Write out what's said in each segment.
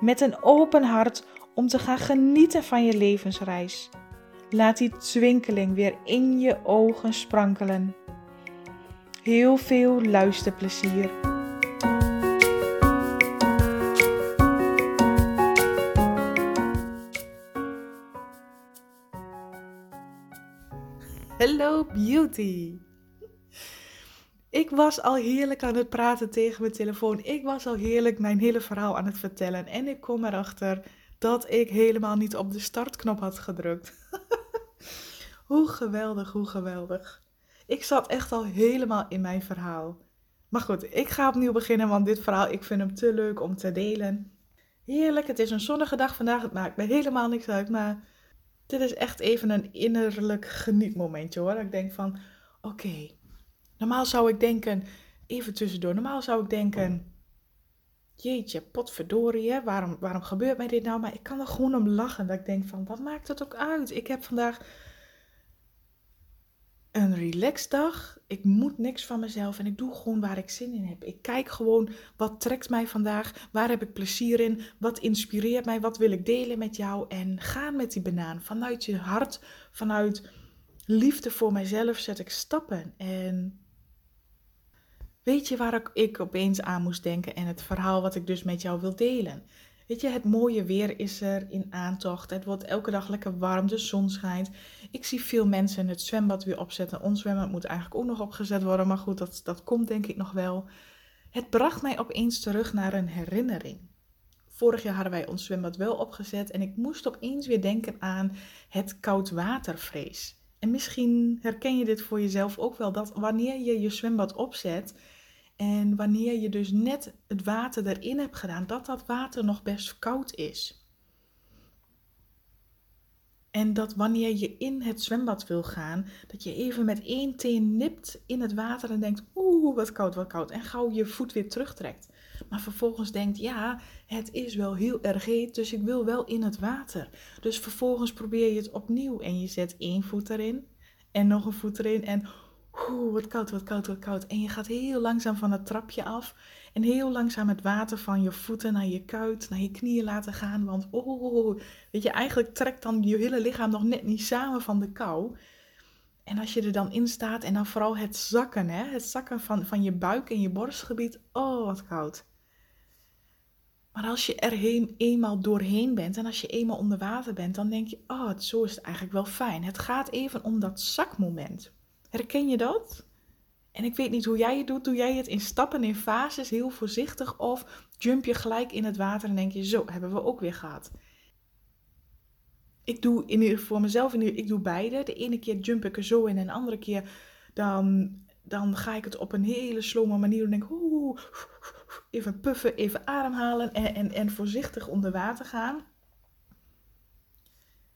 met een open hart om te gaan genieten van je levensreis. Laat die twinkeling weer in je ogen sprankelen. Heel veel luisterplezier. Hello beauty. Ik was al heerlijk aan het praten tegen mijn telefoon. Ik was al heerlijk mijn hele verhaal aan het vertellen. En ik kom erachter dat ik helemaal niet op de startknop had gedrukt. hoe geweldig, hoe geweldig. Ik zat echt al helemaal in mijn verhaal. Maar goed, ik ga opnieuw beginnen, want dit verhaal, ik vind hem te leuk om te delen. Heerlijk, het is een zonnige dag vandaag. Het maakt me helemaal niks uit, maar dit is echt even een innerlijk genietmomentje hoor. Ik denk van, oké, Normaal zou ik denken, even tussendoor, normaal zou ik denken, jeetje, potverdorie, hè? Waarom, waarom gebeurt mij dit nou? Maar ik kan er gewoon om lachen. Dat ik denk van, wat maakt het ook uit? Ik heb vandaag een relaxed dag. Ik moet niks van mezelf en ik doe gewoon waar ik zin in heb. Ik kijk gewoon, wat trekt mij vandaag? Waar heb ik plezier in? Wat inspireert mij? Wat wil ik delen met jou? En ga met die banaan. Vanuit je hart, vanuit liefde voor mijzelf zet ik stappen. En Weet je waar ik, opeens aan moest denken en het verhaal wat ik dus met jou wil delen? Weet je, het mooie weer is er in aantocht. Het wordt elke dag lekker warm, de zon schijnt. Ik zie veel mensen het zwembad weer opzetten. Ons zwembad moet eigenlijk ook nog opgezet worden, maar goed, dat, dat komt denk ik nog wel. Het bracht mij opeens terug naar een herinnering. Vorig jaar hadden wij ons zwembad wel opgezet en ik moest opeens weer denken aan het koudwatervrees. En misschien herken je dit voor jezelf ook wel, dat wanneer je je zwembad opzet, en wanneer je dus net het water erin hebt gedaan, dat dat water nog best koud is. En dat wanneer je in het zwembad wil gaan, dat je even met één teen nipt in het water en denkt, oeh, wat koud, wat koud. En gauw je voet weer terugtrekt. Maar vervolgens denkt, ja, het is wel heel erg heet, dus ik wil wel in het water. Dus vervolgens probeer je het opnieuw en je zet één voet erin en nog een voet erin en Oeh, wat koud, wat koud, wat koud. En je gaat heel langzaam van het trapje af. En heel langzaam het water van je voeten naar je kuit, naar je knieën laten gaan. Want oh, weet je, eigenlijk trekt dan je hele lichaam nog net niet samen van de kou. En als je er dan in staat en dan vooral het zakken, hè? het zakken van, van je buik en je borstgebied. Oh, wat koud. Maar als je er heen, eenmaal doorheen bent en als je eenmaal onder water bent, dan denk je, oh, zo is het eigenlijk wel fijn. Het gaat even om dat zakmoment. Herken je dat? En ik weet niet hoe jij het doet. Doe jij het in stappen, in fases, heel voorzichtig? Of jump je gelijk in het water en denk je, zo, hebben we ook weer gehad. Ik doe in voor mezelf, ik doe beide. De ene keer jump ik er zo in en de andere keer dan, dan ga ik het op een hele slome manier doen. Denk, oeh, even puffen, even ademhalen en, en, en voorzichtig onder water gaan.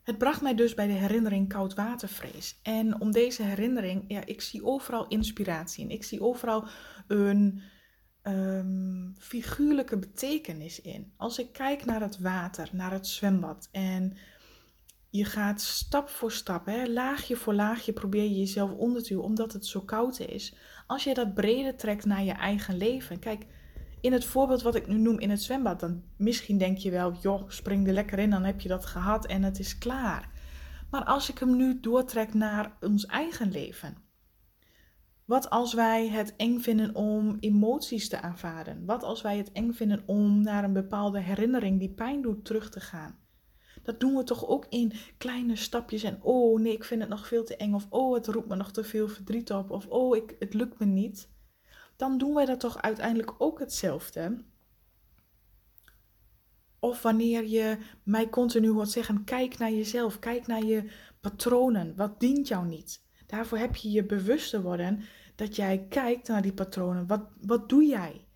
Het bracht mij dus bij de herinnering koudwatervrees. En om deze herinnering, ja, ik zie overal inspiratie in. Ik zie overal een um, figuurlijke betekenis in. Als ik kijk naar het water, naar het zwembad en je gaat stap voor stap, hè, laagje voor laagje probeer je jezelf onder te duwen omdat het zo koud is. Als je dat breder trekt naar je eigen leven. Kijk, in het voorbeeld wat ik nu noem in het zwembad, dan misschien denk je wel, joh, spring er lekker in, dan heb je dat gehad en het is klaar. Maar als ik hem nu doortrek naar ons eigen leven. Wat als wij het eng vinden om emoties te aanvaarden? Wat als wij het eng vinden om naar een bepaalde herinnering die pijn doet terug te gaan? Dat doen we toch ook in kleine stapjes en oh nee, ik vind het nog veel te eng of oh het roept me nog te veel verdriet op of oh ik, het lukt me niet dan doen wij dat toch uiteindelijk ook hetzelfde. Of wanneer je mij continu hoort zeggen: kijk naar jezelf, kijk naar je patronen. Wat dient jou niet? Daarvoor heb je je bewust te worden dat jij kijkt naar die patronen. Wat, wat doe jij?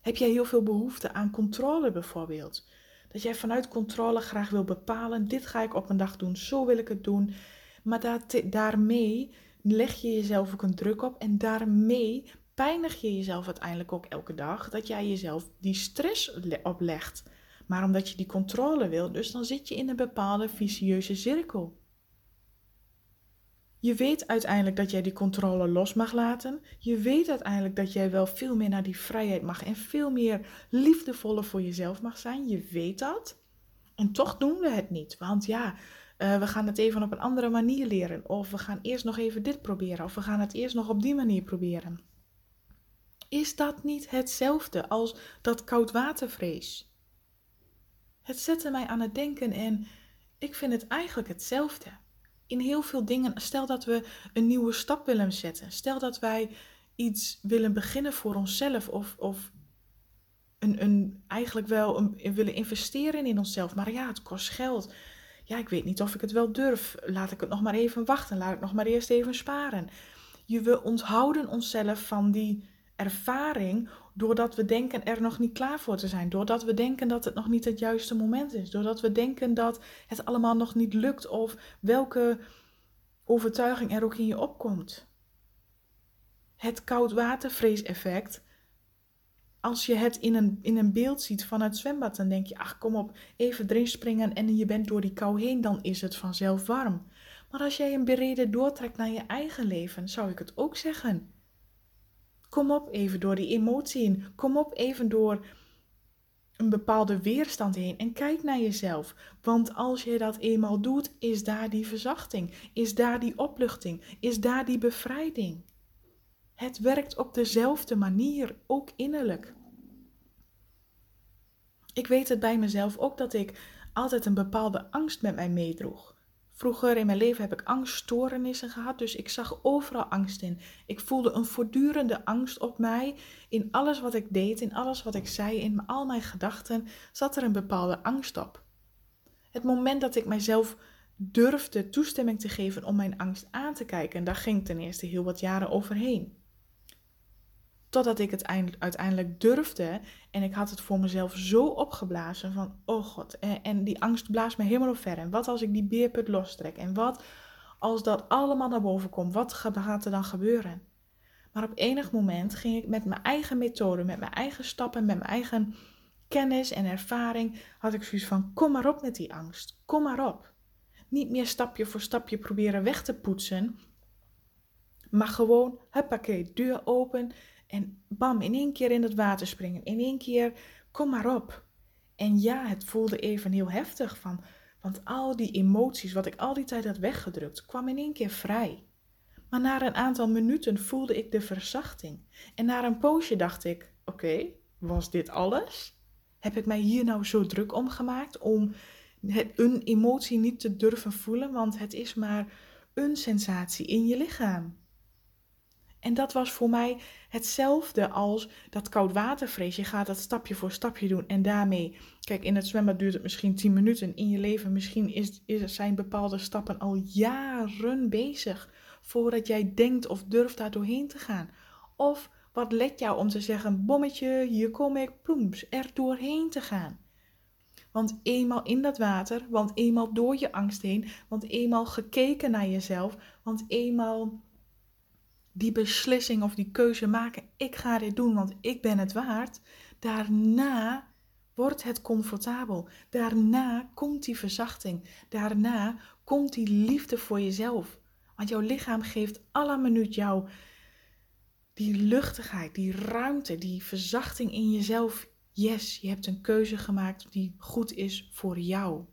Heb jij heel veel behoefte aan controle bijvoorbeeld? Dat jij vanuit controle graag wil bepalen, dit ga ik op een dag doen, zo wil ik het doen. Maar daarmee leg je jezelf ook een druk op en daarmee pijnig je jezelf uiteindelijk ook elke dag dat jij jezelf die stress oplegt. Maar omdat je die controle wil, dus dan zit je in een bepaalde vicieuze cirkel. Je weet uiteindelijk dat jij die controle los mag laten. Je weet uiteindelijk dat jij wel veel meer naar die vrijheid mag en veel meer liefdevoller voor jezelf mag zijn. Je weet dat. En toch doen we het niet. Want ja, uh, we gaan het even op een andere manier leren. Of we gaan eerst nog even dit proberen. Of we gaan het eerst nog op die manier proberen. Is dat niet hetzelfde als dat koudwatervrees? Het zette mij aan het denken en ik vind het eigenlijk hetzelfde. In heel veel dingen, stel dat we een nieuwe stap willen zetten. Stel dat wij iets willen beginnen voor onszelf of, of een, een, eigenlijk wel een, willen investeren in onszelf. Maar ja, het kost geld ja, ik weet niet of ik het wel durf. Laat ik het nog maar even wachten. Laat ik nog maar eerst even sparen. Je, we onthouden onszelf van die ervaring doordat we denken er nog niet klaar voor te zijn. Doordat we denken dat het nog niet het juiste moment is. Doordat we denken dat het allemaal nog niet lukt of welke overtuiging er ook in je opkomt. Het koudwatervreeseffect als je het in een, in een beeld ziet van het zwembad, dan denk je, ach kom op, even erin springen en je bent door die kou heen, dan is het vanzelf warm. Maar als jij een bereden doortrekt naar je eigen leven, zou ik het ook zeggen. Kom op even door die emotie heen. Kom op even door een bepaalde weerstand heen en kijk naar jezelf. Want als je dat eenmaal doet, is daar die verzachting, is daar die opluchting, is daar die bevrijding. Het werkt op dezelfde manier, ook innerlijk. Ik weet het bij mezelf ook dat ik altijd een bepaalde angst met mij meedroeg. Vroeger in mijn leven heb ik angststoornissen gehad, dus ik zag overal angst in. Ik voelde een voortdurende angst op mij. In alles wat ik deed, in alles wat ik zei, in al mijn gedachten zat er een bepaalde angst op. Het moment dat ik mijzelf durfde toestemming te geven om mijn angst aan te kijken, daar ging ten eerste heel wat jaren overheen. Totdat ik het uiteindelijk durfde en ik had het voor mezelf zo opgeblazen van, oh god, en, die angst blaast me helemaal ver. En wat als ik die beerput lostrek? En wat als dat allemaal naar boven komt? Wat gaat er dan gebeuren? Maar op enig moment ging ik met mijn eigen methode, met mijn eigen stappen, met mijn eigen kennis en ervaring, had ik zoiets van, kom maar op met die angst, kom maar op. Niet meer stapje voor stapje proberen weg te poetsen, maar gewoon, huppakee, deur open en bam, in één keer in het water springen. In één keer, kom maar op. En ja, het voelde even heel heftig van, want al die emoties, wat ik al die tijd had weggedrukt, kwam in één keer vrij. Maar na een aantal minuten voelde ik de verzachting. En na een poosje dacht ik: oké, was dit alles? Heb ik mij hier nou zo druk om gemaakt om een emotie niet te durven voelen? Want het is maar een sensatie in je lichaam. En dat was voor mij hetzelfde als dat koudwatervrees. Je gaat dat stapje voor stapje doen en daarmee, kijk, in het zwembad duurt het misschien 10 minuten. In je leven misschien is, zijn bepaalde stappen al jaren bezig voordat jij denkt of durft daar doorheen te gaan. Of wat let jou om te zeggen, bommetje, hier kom ik, ploems, er doorheen te gaan. Want eenmaal in dat water, want eenmaal door je angst heen, want eenmaal gekeken naar jezelf, want eenmaal die beslissing of die keuze maken, ik ga dit doen, want ik ben het waard, daarna wordt het comfortabel. Daarna komt die verzachting. Daarna komt die liefde voor jezelf. Want jouw lichaam geeft alle minuut jou die luchtigheid, die ruimte, die verzachting in jezelf. Yes, je hebt een keuze gemaakt die goed is voor jou.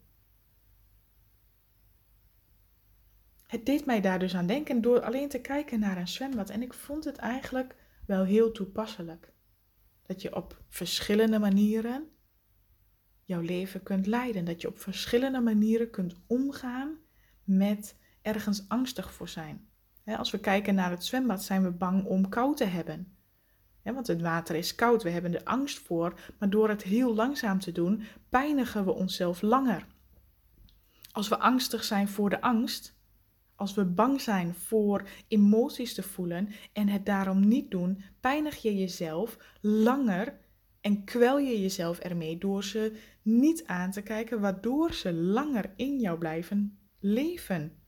Het deed mij daar dus aan denken door alleen te kijken naar een zwembad. En ik vond het eigenlijk wel heel toepasselijk. Dat je op verschillende manieren jouw leven kunt leiden. Dat je op verschillende manieren kunt omgaan met ergens angstig voor zijn. Als we kijken naar het zwembad, zijn we bang om koud te hebben. Want het water is koud, we hebben er angst voor, maar door het heel langzaam te doen, pijnigen we onszelf langer. Als we angstig zijn voor de angst, als we bang zijn voor emoties te voelen en het daarom niet doen, pijnig je jezelf langer En kwel je jezelf ermee door ze niet aan te kijken, waardoor ze langer in jou blijven leven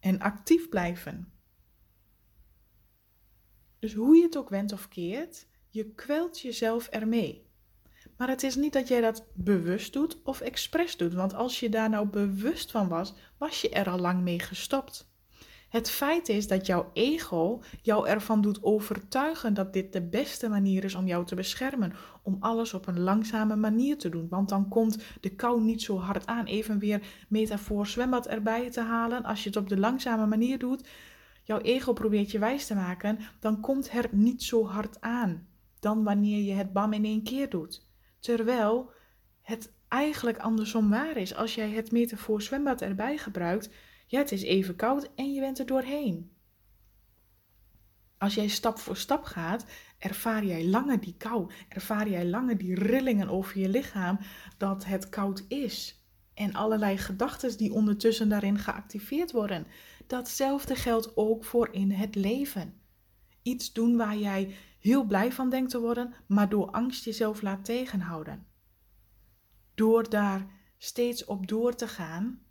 en actief blijven. Dus hoe je het ook went of keert, je kwelt jezelf ermee. Maar het is niet dat jij dat bewust doet of expres doet, want als je daar nou bewust van was, was je er al lang mee gestopt. Het feit is dat jouw ego jou ervan doet overtuigen dat dit de beste manier is om jou te beschermen. Om alles op een langzame manier te doen. Want dan komt de kou niet zo hard aan. Even weer metafoor zwembad erbij te halen. Als je het op de langzame manier doet, jouw ego probeert je wijs te maken, dan komt het niet zo hard aan dan wanneer je het bam in één keer doet. Terwijl het eigenlijk andersom waar is. Als jij het metafoor zwembad erbij gebruikt, ja, het is even koud en je bent er doorheen. Als jij stap voor stap gaat, ervaar jij langer die kou, ervaar jij langer die rillingen over je lichaam dat het koud is. En allerlei gedachten die ondertussen daarin geactiveerd worden. Datzelfde geldt ook voor in het leven. Iets doen waar jij heel blij van denkt te worden, maar door angst jezelf laat tegenhouden. Door daar steeds op door te gaan,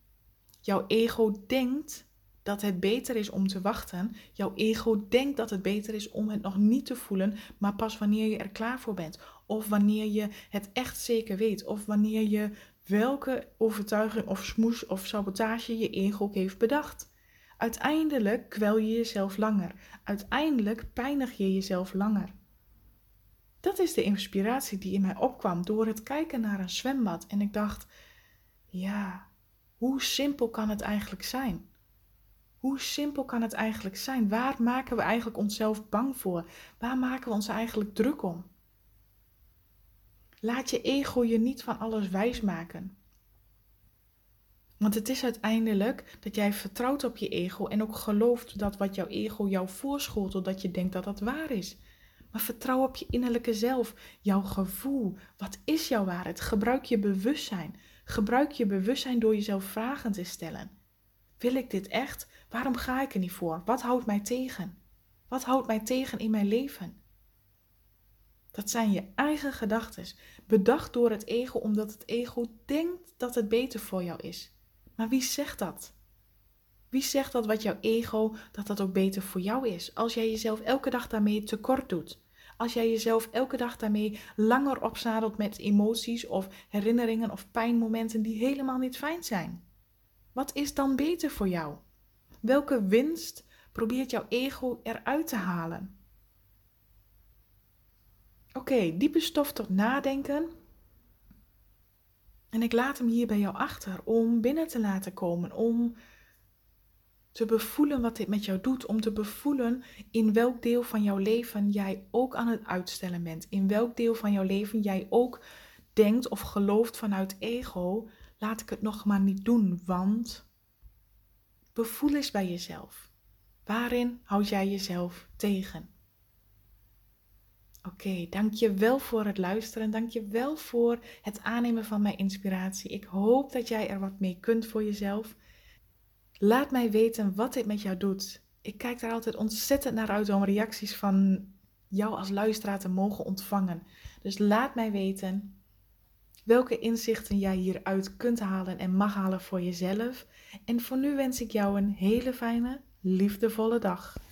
Jouw ego denkt dat het beter is om te wachten. Jouw ego denkt dat het beter is om het nog niet te voelen, maar pas wanneer je er klaar voor bent. Of wanneer je het echt zeker weet. Of wanneer je welke overtuiging of smoes of sabotage je ego heeft bedacht. Uiteindelijk kwel je jezelf langer. Uiteindelijk pijnig je jezelf langer. Dat is de inspiratie die in mij opkwam door het kijken naar een zwembad. En ik dacht, ja, hoe simpel kan het eigenlijk zijn? Hoe simpel kan het eigenlijk zijn? Waar maken we eigenlijk onszelf bang voor? Waar maken we ons eigenlijk druk om? Laat je ego je niet van alles wijsmaken. Want het is uiteindelijk dat jij vertrouwt op je ego en ook gelooft dat wat jouw ego jou voorschotelt, dat je denkt dat dat waar is. Maar vertrouw op je innerlijke zelf, jouw gevoel. Wat is jouw waarheid? Gebruik je bewustzijn. Gebruik je bewustzijn door jezelf vragen te stellen. Wil ik dit echt? Waarom ga ik er niet voor? Wat houdt mij tegen? Wat houdt mij tegen in mijn leven? Dat zijn je eigen gedachten, bedacht door het ego omdat het ego denkt dat het beter voor jou is. Maar wie zegt dat? Wie zegt dat wat jouw ego, dat dat ook beter voor jou is? Als jij jezelf elke dag daarmee tekort doet. Als jij jezelf elke dag daarmee langer opzadelt met emoties of herinneringen of pijnmomenten die helemaal niet fijn zijn. Wat is dan beter voor jou? Welke winst probeert jouw ego eruit te halen? Oké, diepe stof tot nadenken. En ik laat hem hier bij jou achter om binnen te laten komen, om te bevoelen wat dit met jou doet, om te bevoelen in welk deel van jouw leven jij ook aan het uitstellen bent, in welk deel van jouw leven jij ook denkt of gelooft vanuit ego, laat ik het nog maar niet doen, want bevoel eens bij jezelf. Waarin houd jij jezelf tegen? Oké, okay, dank je wel voor het luisteren. Dank je wel voor het aannemen van mijn inspiratie. Ik hoop dat jij er wat mee kunt voor jezelf. Laat mij weten wat dit met jou doet. Ik kijk daar altijd ontzettend naar uit om reacties van jou als luisteraar te mogen ontvangen. Dus laat mij weten welke inzichten jij hieruit kunt halen en mag halen voor jezelf. En voor nu wens ik jou een hele fijne, liefdevolle dag.